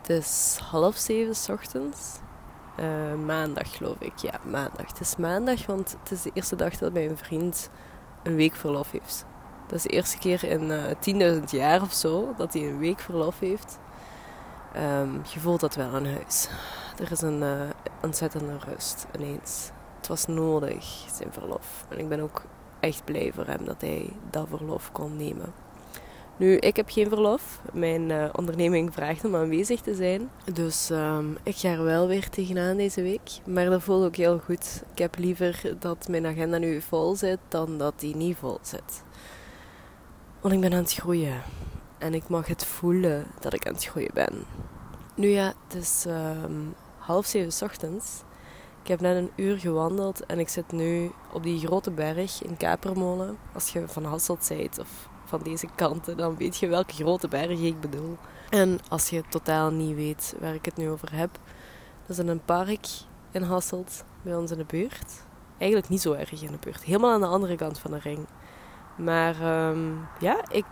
Het is half zeven ochtends. Eh, maandag geloof ik. Ja, maandag. Het is maandag, want het is de eerste dag dat mijn vriend een week verlof heeft. Dat is de eerste keer in uh, 10.000 jaar of zo dat hij een week verlof heeft. Um, je voelt dat wel aan huis. Er is een uh, ontzettende rust ineens. Het was nodig, zijn verlof. En ik ben ook echt blij voor hem dat hij dat verlof kon nemen. Nu, ik heb geen verlof. Mijn uh, onderneming vraagt om aanwezig te zijn. Dus um, ik ga er wel weer tegenaan deze week. Maar dat voelt ook heel goed. Ik heb liever dat mijn agenda nu vol zit dan dat die niet vol zit. Want ik ben aan het groeien. En ik mag het voelen dat ik aan het groeien ben. Nu ja, het is um, half zeven ochtends. Ik heb net een uur gewandeld en ik zit nu op die grote berg in Kapermolen. Als je van Hasselt zijt of van deze kanten, dan weet je welke grote berg ik bedoel. En als je totaal niet weet waar ik het nu over heb, dat is een park in Hasselt, bij ons in de buurt. Eigenlijk niet zo erg in de buurt, helemaal aan de andere kant van de ring. Maar um, ja, ik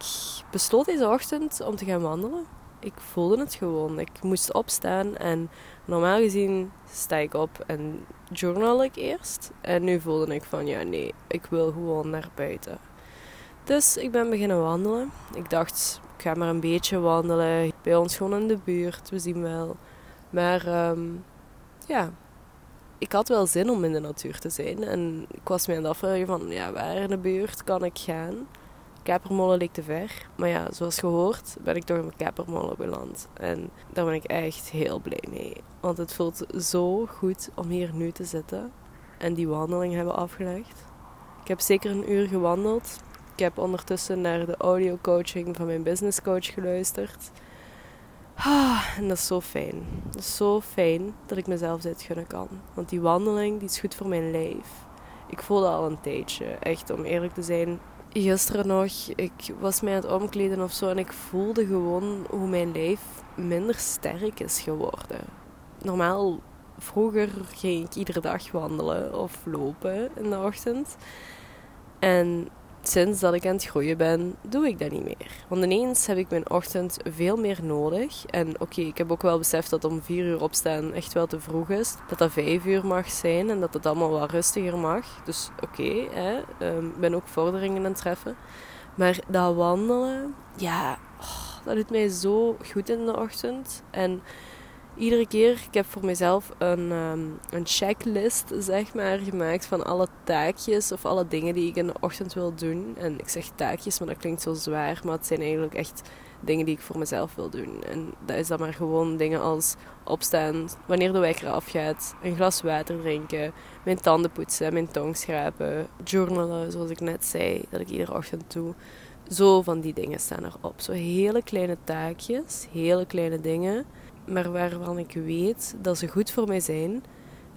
besloot deze ochtend om te gaan wandelen. Ik voelde het gewoon. Ik moest opstaan en normaal gezien sta ik op en journal ik eerst. En nu voelde ik van ja, nee, ik wil gewoon naar buiten. Dus ik ben beginnen wandelen. Ik dacht, ik ga maar een beetje wandelen. Bij ons gewoon in de buurt, we zien wel. Maar um, ja, ik had wel zin om in de natuur te zijn. En ik was me aan het afvragen van, ja, waar in de buurt kan ik gaan? Kapermolen leek te ver. Maar ja, zoals gehoord ben ik toch in Kapermolen beland. En daar ben ik echt heel blij mee. Want het voelt zo goed om hier nu te zitten. En die wandeling hebben afgelegd. Ik heb zeker een uur gewandeld. Ik heb ondertussen naar de audio coaching van mijn business coach geluisterd. Ah, en dat is zo fijn. Dat is zo fijn dat ik mezelf dit gunnen kan. Want die wandeling die is goed voor mijn lijf. Ik voelde al een tijdje, echt om eerlijk te zijn. Gisteren nog, ik was mij aan het omkleden of zo en ik voelde gewoon hoe mijn lijf minder sterk is geworden. Normaal, vroeger ging ik iedere dag wandelen of lopen in de ochtend. En sinds dat ik aan het groeien ben, doe ik dat niet meer. Want ineens heb ik mijn ochtend veel meer nodig. En oké, ik heb ook wel beseft dat om vier uur opstaan echt wel te vroeg is. Dat dat vijf uur mag zijn en dat het allemaal wat rustiger mag. Dus oké, ik ehm, ben ook vorderingen aan het treffen. Maar dat wandelen, ja, oh, dat doet mij zo goed in de ochtend. En iedere keer, ik heb voor mezelf een, um, een checklist, zeg maar, gemaakt van alle taakjes of alle dingen die ik in de ochtend wil doen. En ik zeg taakjes, maar dat klinkt zo zwaar, maar het zijn eigenlijk echt dingen die ik voor mezelf wil doen. En dat is dan maar gewoon dingen als opstaan, wanneer de wekker afgaat, een glas water drinken, mijn tanden poetsen, mijn tong schrapen, journalen, zoals ik net zei, dat ik iedere ochtend doe. Zo van die dingen staan erop. Zo hele kleine taakjes, hele kleine dingen maar waarvan ik weet dat ze goed voor mij zijn.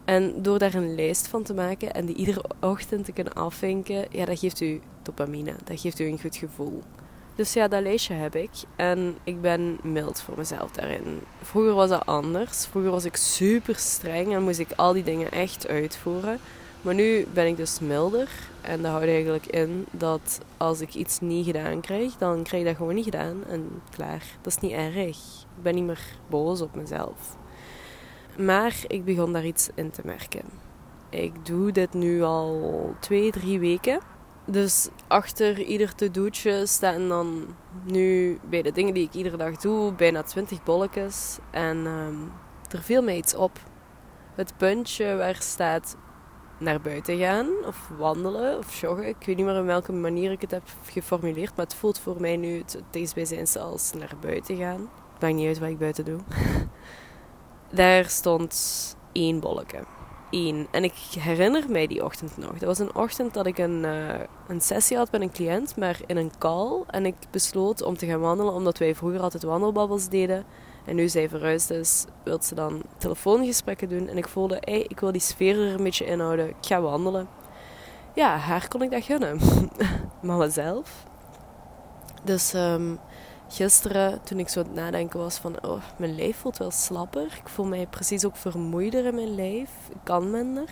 En door daar een lijst van te maken en die iedere ochtend te kunnen afvinken, ja, dat geeft u dopamine. Dat geeft u een goed gevoel. Dus ja, dat lijstje heb ik. En ik ben mild voor mezelf daarin. Vroeger was dat anders. Vroeger was ik super streng en moest ik al die dingen echt uitvoeren. Maar nu ben ik dus milder. En dat houdt eigenlijk in dat als ik iets niet gedaan krijg, dan krijg ik dat gewoon niet gedaan. En klaar. Dat is niet erg. Ik ben niet meer boos op mezelf. Maar ik begon daar iets in te merken. Ik doe dit nu al twee, drie weken. Dus achter ieder to-do'tje staan dan nu bij de dingen die ik iedere dag doe bijna twintig bolletjes. En um, er viel mij iets op. Het puntje waar staat naar buiten gaan of wandelen of joggen. Ik weet niet meer op welke manier ik het heb geformuleerd, maar het voelt voor mij nu het dichtstbijzijnste als naar buiten gaan. Het maakt niet uit wat ik buiten doe. Daar stond één bolletje. Eén. En ik herinner mij die ochtend nog. Dat was een ochtend dat ik een, uh, een sessie had met een cliënt, maar in een call. En ik besloot om te gaan wandelen, omdat wij vroeger altijd wandelbabbels deden. En nu zij verhuisd is, wil ze dan telefoongesprekken doen. En ik voelde, hey, ik wil die sfeer er een beetje inhouden. Ik ga wandelen. Ja, haar kon ik dat gunnen. maar mezelf. Dus um, gisteren, toen ik zo aan het nadenken was van... Oh, mijn lijf voelt wel slapper. Ik voel mij precies ook vermoeider in mijn lijf. Ik kan minder.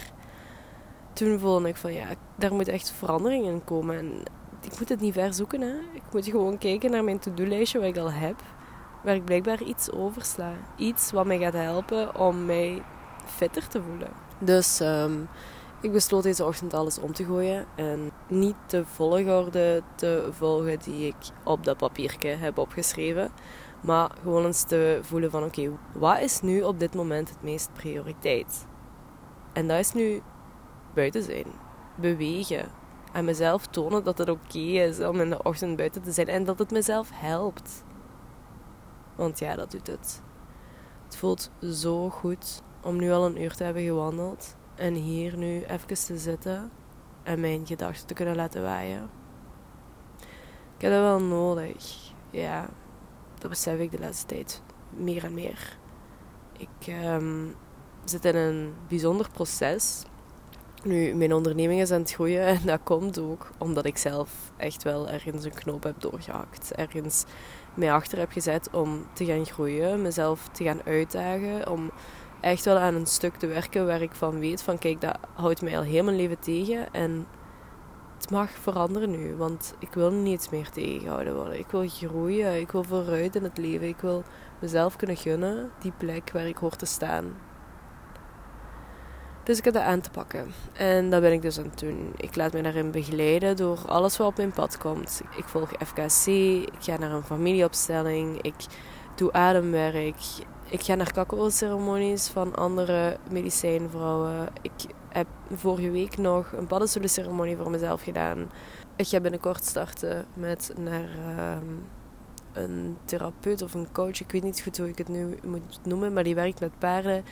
Toen voelde ik van, ja, daar moet echt verandering in komen. En ik moet het niet ver zoeken, hè. Ik moet gewoon kijken naar mijn to-do-lijstje wat ik al heb waar ik blijkbaar iets oversla. Iets wat mij gaat helpen om mij fitter te voelen. Dus um, ik besloot deze ochtend alles om te gooien en niet de volgorde te volgen die ik op dat papiertje heb opgeschreven. Maar gewoon eens te voelen van oké, wat is nu op dit moment het meest prioriteit? En dat is nu buiten zijn, bewegen. En mezelf tonen dat het oké is om in de ochtend buiten te zijn en dat het mezelf helpt. Want ja, dat doet het. Het voelt zo goed om nu al een uur te hebben gewandeld en hier nu even te zitten en mijn gedachten te kunnen laten waaien. Ik heb dat wel nodig. Ja, dat besef ik de laatste tijd meer en meer. Ik um, zit in een bijzonder proces. Nu, mijn onderneming is aan het groeien en dat komt ook omdat ik zelf echt wel ergens een knoop heb doorgehakt. Ergens mij achter heb gezet om te gaan groeien, mezelf te gaan uitdagen, om echt wel aan een stuk te werken waar ik van weet van kijk, dat houdt mij al heel mijn leven tegen en het mag veranderen nu, want ik wil niets meer tegengehouden worden. Ik wil groeien, ik wil vooruit in het leven, ik wil mezelf kunnen gunnen die plek waar ik hoor te staan. Dus ik heb dat aan te pakken. En dat ben ik dus aan het doen. Ik laat me daarin begeleiden door alles wat op mijn pad komt. Ik volg FKC, ik ga naar een familieopstelling, ik doe ademwerk, ik ga naar kakao-ceremonies van andere medicijnvrouwen. Ik heb vorige week nog een paddenstoelenceremonie voor mezelf gedaan. Ik ga binnenkort starten met naar ehm, een therapeut of een coach. Ik weet niet goed hoe ik het nu moet noemen, maar die werkt met paarden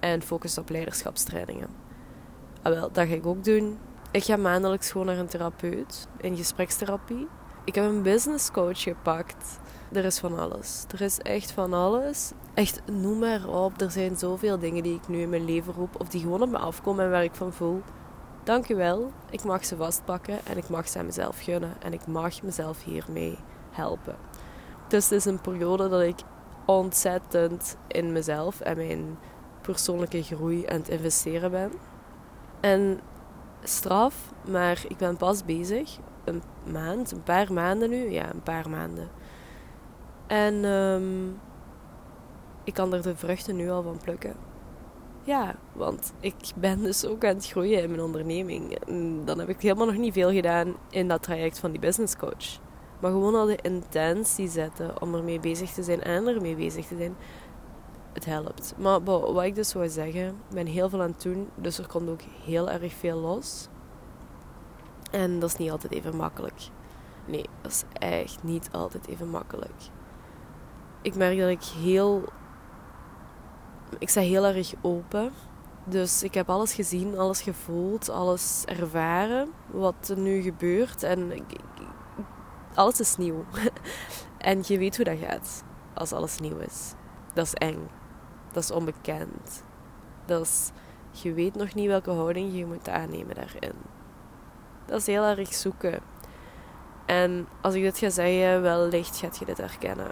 en focust op leiderschapstrainingen. Ah, wel, dat ga ik ook doen. Ik ga maandelijks gewoon naar een therapeut in gesprekstherapie. Ik heb een business coach gepakt. Er is van alles. Er is echt van alles. Echt, noem maar op. Er zijn zoveel dingen die ik nu in mijn leven roep. Of die gewoon op me afkomen en waar ik van voel. Dankjewel. Ik mag ze vastpakken en ik mag ze aan mezelf gunnen. En ik mag mezelf hiermee helpen. Dus het is een periode dat ik ontzettend in mezelf en mijn persoonlijke groei aan het investeren ben. En straf, maar ik ben pas bezig. Een maand, een paar maanden nu. Ja, een paar maanden. En um, ik kan er de vruchten nu al van plukken. Ja, want ik ben dus ook aan het groeien in mijn onderneming. Dan heb ik helemaal nog niet veel gedaan in dat traject van die business coach. Maar gewoon al de intentie zetten om ermee bezig te zijn en ermee bezig te zijn het helpt. Maar wat ik dus wil zeggen, ik ben heel veel aan het doen, dus er komt ook heel erg veel los. En dat is niet altijd even makkelijk. Nee, dat is echt niet altijd even makkelijk. Ik merk dat ik heel. Ik sta heel erg open. Dus ik heb alles gezien, alles gevoeld, alles ervaren wat er nu gebeurt. En alles is nieuw. en je weet hoe dat gaat als alles nieuw is. Dat is eng. Dat is onbekend. Dat is, je weet nog niet welke houding je moet aannemen daarin. Dat is heel erg zoeken. En als ik dit ga zeggen, wellicht gaat je dit herkennen.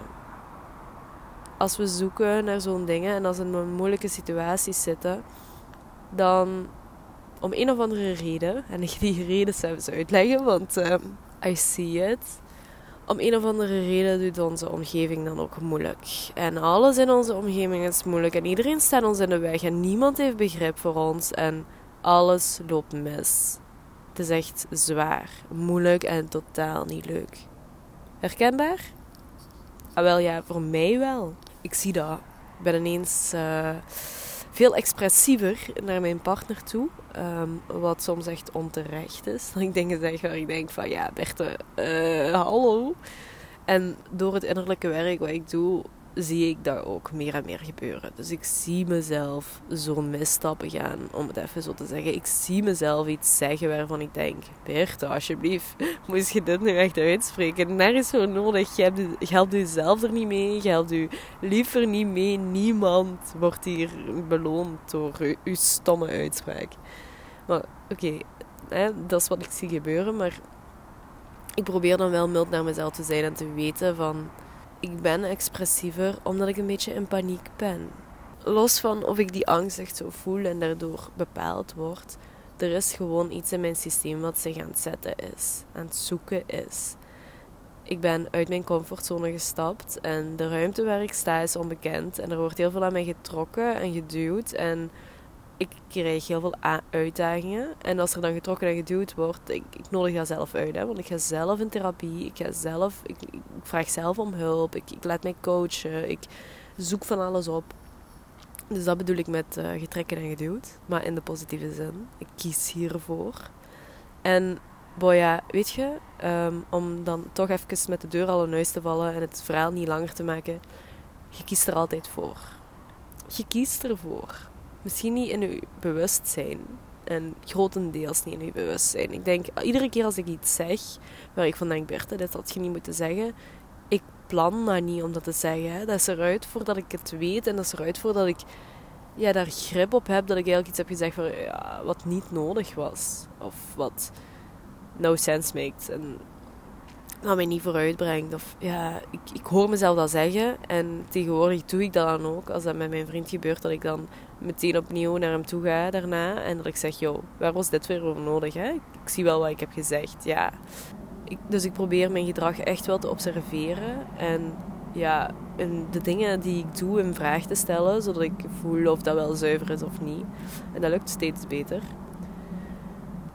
Als we zoeken naar zo'n dingen en als we in moeilijke situaties zitten, dan om een of andere reden, en die reden zelfs uitleggen, want um, I see it om een of andere reden doet onze omgeving dan ook moeilijk. En alles in onze omgeving is moeilijk. En iedereen staat ons in de weg. En niemand heeft begrip voor ons. En alles loopt mis. Het is echt zwaar, moeilijk en totaal niet leuk. Herkenbaar? Ah, ja, voor mij wel. Ik zie dat. Ik ben ineens. Uh, veel expressiever naar mijn partner toe. Ehm, wat soms echt onterecht is. Dat ik dingen zeg waar ik denk van ja, Berthe, uh, hallo. En door het innerlijke werk wat ik doe, zie ik dat ook meer en meer gebeuren. Dus ik zie mezelf zo'n misstappen gaan, om het even zo te zeggen. Ik zie mezelf iets zeggen waarvan ik denk: Bertha, alsjeblieft, moest je dit nu echt uitspreken? Nergens voor nodig. Je, helpt jezelf er niet mee, je helpt je liever niet mee. Niemand wordt hier beloond door uw stomme uitspraak. Maar oké, dat is wat ik zie gebeuren, maar ik probeer dan wel mild naar mezelf te zijn en te weten van ik ben expressiever omdat ik een beetje in paniek ben. Los van of ik die angst echt zo voel en daardoor bepaald word, er is gewoon iets in mijn systeem wat zich aan het zetten is, aan het zoeken is. ik ben uit mijn comfortzone gestapt en de ruimte waar ik sta is onbekend. En er wordt heel veel aan mij getrokken en geduwd. En ik krijg heel veel uitdagingen. En als er dan getrokken en geduwd wordt, ik, ik nodig dat zelf uit. Hè? Want ik ga zelf in therapie, ik, ga zelf, ik, ik vraag zelf om hulp, ik, ik laat mij coachen, ik zoek van alles op. Dus dat bedoel ik met uh, getrekken en geduwd, maar in de positieve zin. Ik kies hiervoor. En boy, ja, weet je, um, om dan toch even met de deur al in huis te vallen en het verhaal niet langer te maken, je kiest er altijd voor. Je kiest ervoor. Misschien niet in je bewustzijn. En grotendeels niet in je bewustzijn. Ik denk, iedere keer als ik iets zeg, waar ik van denk, Berthe, dit had je niet moeten zeggen. Ik plan dat niet om dat te zeggen. Dat is eruit voordat ik het weet. En dat is eruit voordat ik ja, daar grip op heb. Dat ik eigenlijk iets heb gezegd van, ja, wat niet nodig was. Of wat no sense maakt. En dat mij niet vooruit brengt. Of ja, ik, ik hoor mezelf dat zeggen. En tegenwoordig doe ik dat dan ook. Als dat met mijn vriend gebeurt, dat ik dan meteen opnieuw naar hem toe ga daarna. En dat ik zeg, joh, waar was dit weer voor nodig? Hè? Ik zie wel wat ik heb gezegd. Ja. Ik, dus ik probeer mijn gedrag echt wel te observeren. En ja, en de dingen die ik doe in vraag te stellen. Zodat ik voel of dat wel zuiver is of niet. En dat lukt steeds beter.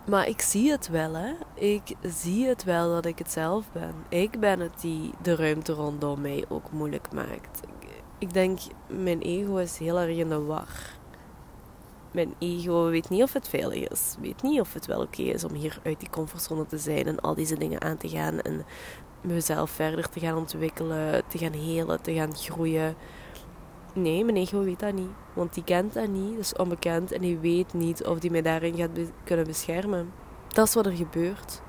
Maar ik zie het wel, hè. Ik zie het wel dat ik het zelf ben. Ik ben het die de ruimte rondom mij ook moeilijk maakt. Ik denk, mijn ego is heel erg in de war. Mijn ego weet niet of het veilig is. Weet niet of het wel oké is om hier uit die comfortzone te zijn en al deze dingen aan te gaan. En mezelf verder te gaan ontwikkelen, te gaan helen, te gaan groeien. Nee, mijn ego weet dat niet. Want die kent dat niet, dat is onbekend. En die weet niet of die mij daarin gaat kunnen beschermen. Dat is wat er gebeurt.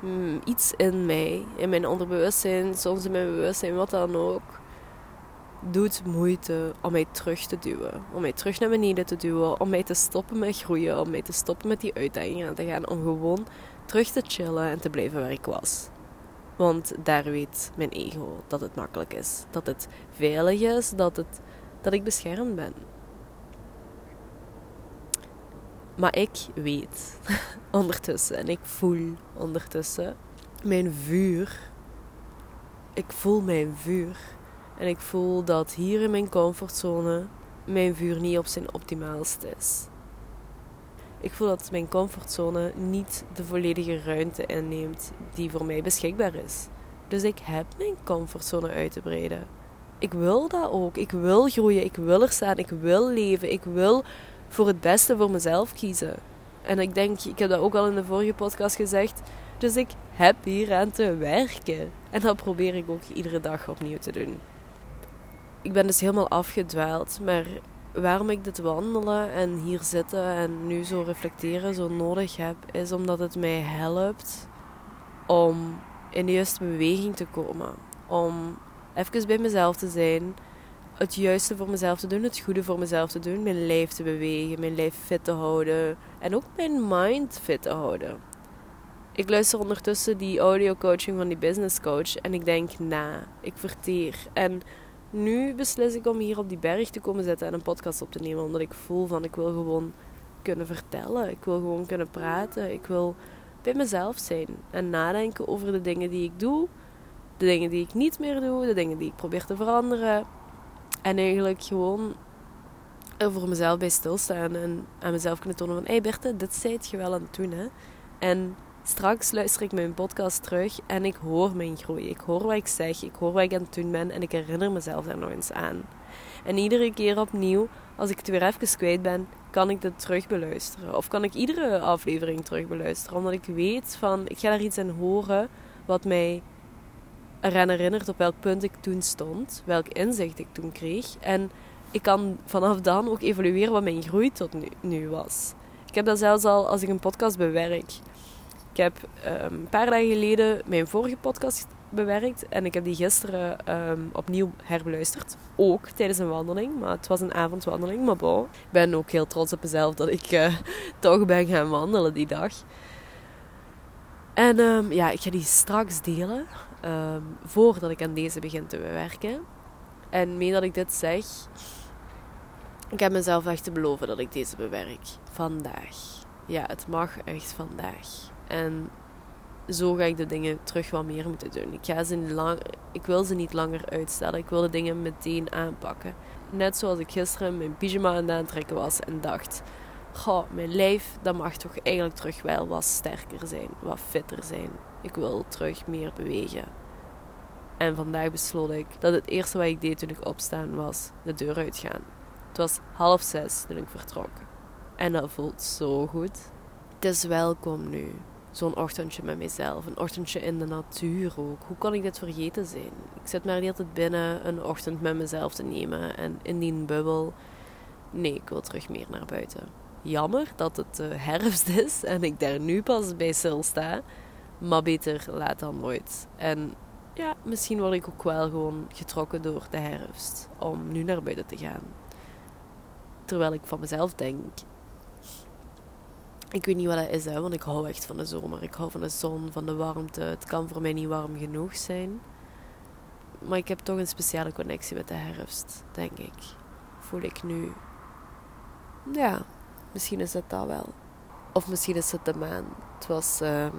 Hmm, iets in mij, in mijn onderbewustzijn, soms in mijn bewustzijn, wat dan ook, doet moeite om mij terug te duwen. Om mij terug naar beneden te duwen. Om mij te stoppen met groeien. Om mij te stoppen met die uitdagingen aan te gaan. Om gewoon terug te chillen en te blijven waar ik was. Want daar weet mijn ego dat het makkelijk is. Dat het veilig is. Dat het dat ik beschermd ben. Maar ik weet ondertussen en ik voel ondertussen mijn vuur. Ik voel mijn vuur. En ik voel dat hier in mijn comfortzone mijn vuur niet op zijn optimaalst is. Ik voel dat mijn comfortzone niet de volledige ruimte inneemt die voor mij beschikbaar is. Dus ik heb mijn comfortzone uit te breiden. Ik wil dat ook. Ik wil groeien. Ik wil er staan. Ik wil leven. Ik wil voor het beste voor mezelf kiezen. En ik denk, ik heb dat ook al in de vorige podcast gezegd. Dus ik heb hier aan te werken. En dat probeer ik ook iedere dag opnieuw te doen. Ik ben dus helemaal afgedwaald. Maar waarom ik dit wandelen en hier zitten en nu zo reflecteren zo nodig heb, is omdat het mij helpt om in de juiste beweging te komen. Om even bij mezelf te zijn. Het juiste voor mezelf te doen, het goede voor mezelf te doen. Mijn lijf te bewegen, mijn lijf fit te houden. En ook mijn mind fit te houden. Ik luister ondertussen die audio coaching van die business coach. En ik denk na. Ik verteer. En nu beslis ik om hier op die berg te komen zitten en een podcast op te nemen. Omdat ik voel van ik wil gewoon kunnen vertellen. Ik wil gewoon kunnen praten. Ik wil bij mezelf zijn. En nadenken over de dingen die ik doe de dingen die ik niet meer doe, de dingen die ik probeer te veranderen. En eigenlijk gewoon er voor mezelf bij stilstaan en aan mezelf kunnen tonen van... Hé hey Berthe, dit zijt je wel aan het doen, hè. En straks luister ik mijn podcast terug en ik hoor mijn groei. Ik hoor wat ik zeg, ik hoor wat ik aan het ben en ik herinner mezelf daar nog eens aan. En iedere keer opnieuw, als ik het weer even kwijt ben, kan ik dit terug beluisteren. Of kan ik iedere aflevering terug beluisteren. Omdat ik weet van, ik ga daar iets aan horen wat mij eraan herinnert op welk punt ik toen stond, welk inzicht ik toen kreeg. En ik kan vanaf dan ook evalueren wat mijn groei tot nu, nu was. Ik heb dat zelfs al als ik een podcast bewerk. Ik heb um, een paar dagen geleden mijn vorige podcast bewerkt en ik heb die gisteren um, opnieuw herbeluisterd. Ook tijdens een wandeling, maar het was een avondwandeling. Maar bon, ik ben ook heel trots op mezelf dat ik uh, toch ben gaan wandelen die dag. En um, ja, ik ga die straks delen. Voordat ik aan deze begin te bewerken. En mee dat ik dit zeg, ik heb mezelf echt te beloven dat ik deze bewerk. Vandaag. Ja, het mag echt vandaag. En zo ga ik de dingen terug wat meer moeten doen. Ik, ga ze lang, ik wil ze niet langer uitstellen. Ik wil de dingen meteen aanpakken. Net zoals ik gisteren mijn pyjama aan het aantrekken was en dacht... Goh, mijn lijf, dat mag toch eigenlijk terug wel wat sterker zijn. Wat fitter zijn. Ik wil terug meer bewegen. En vandaag besloot ik dat het eerste wat ik deed toen ik opstaan was de deur uitgaan. Het was half zes toen ik vertrok. En dat voelt zo goed. Het is welkom nu. Zo'n ochtendje met mezelf. Een ochtendje in de natuur ook. Hoe kan ik dit vergeten zijn? Ik zit maar niet altijd binnen een ochtend met mezelf te nemen. En in die bubbel. Nee, ik wil terug meer naar buiten. Jammer dat het uh, herfst is en ik daar nu pas bij sta. Maar beter laat dan nooit. En ja, misschien word ik ook wel gewoon getrokken door de herfst. Om nu naar buiten te gaan. Terwijl ik van mezelf denk, ik weet niet wat dat is, hè, want ik hou echt van de zomer. Ik hou van de zon, van de warmte. Het kan voor mij niet warm genoeg zijn. Maar ik heb toch een speciale connectie met de herfst, denk ik. Voel ik nu. Ja, misschien is het dat wel. Of misschien is het de maan. Het was um,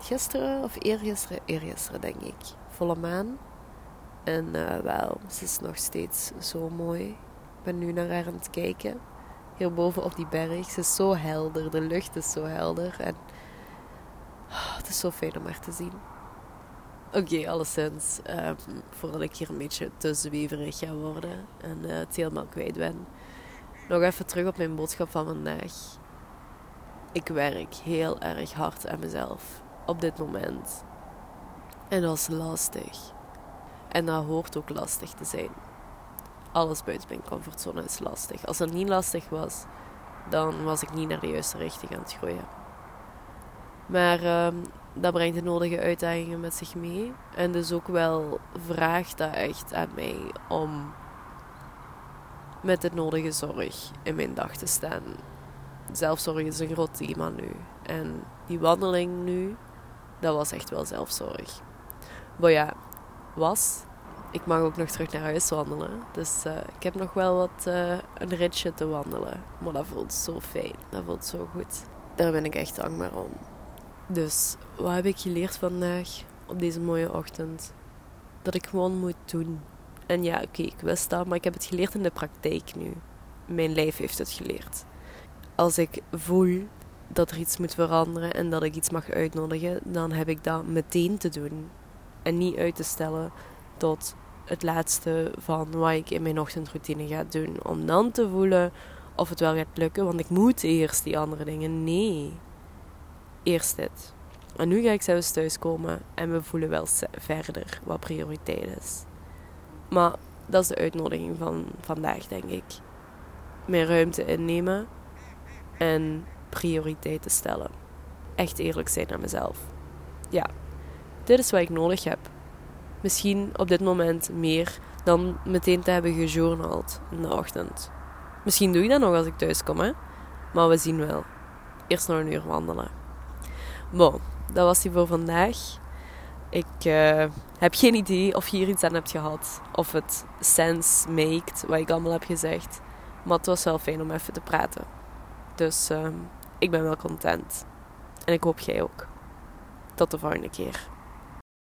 gisteren of eergisteren, eergisteren denk ik. Volle maan. En uh, wel, ze is nog steeds zo mooi. Ik ben nu naar haar aan het kijken hierboven op die berg. Ze is zo helder, de lucht is zo helder. En oh, het is zo fijn om haar te zien. Oké, okay, alleszins. Um, voordat ik hier een beetje te ga worden en uh, het helemaal kwijt ben. Nog even terug op mijn boodschap van vandaag. Ik werk heel erg hard aan mezelf op dit moment. En dat is lastig. En dat hoort ook lastig te zijn alles buiten mijn comfortzone is lastig. Als het niet lastig was, dan was ik niet naar de juiste richting aan het groeien. Maar um, dat brengt de nodige uitdagingen met zich mee. En dus ook wel vraagt dat echt aan mij om met de nodige zorg in mijn dag te staan. Zelfzorg is een groot thema nu. En die wandeling nu, dat was echt wel zelfzorg. Maar ja, was ik mag ook nog terug naar huis wandelen. Dus uh, ik heb nog wel wat uh, een ritje te wandelen. Maar dat voelt zo fijn. Dat voelt zo goed. Daar ben ik echt dankbaar om. Dus wat heb ik geleerd vandaag op deze mooie ochtend? Dat ik gewoon moet doen. En ja, oké, ik wist dat, maar ik heb het geleerd in de praktijk nu. Mijn lijf heeft het geleerd. Als ik voel dat er iets moet veranderen en dat ik iets mag uitnodigen, dan heb ik dat meteen te doen. En niet uit te stellen tot het laatste van wat ik in mijn ochtendroutine ga doen. Om dan te voelen of het wel gaat lukken. Want ik moet eerst die andere dingen. Nee. Eerst dit. En nu ga ik zelfs thuiskomen en we voelen wel verder wat prioriteit is. Maar dat is de uitnodiging van vandaag, denk ik. Meer ruimte innemen en prioriteiten stellen. Echt eerlijk zijn naar mezelf. Ja, dit is wat ik nodig heb misschien op dit moment meer dan meteen te hebben gejournald in de ochtend. Misschien doe ik dat nog als ik thuis kom, hè? Maar we zien wel. Eerst nog een uur wandelen. Bon, dat was die voor vandaag. Ik uh, heb geen idee of je hier iets aan hebt gehad. Of het sense maakt, wat ik allemaal heb gezegd. Maar het was wel fijn om even te praten. Dus uh, ik ben wel content. En ik hoop jij ook. Tot de volgende keer.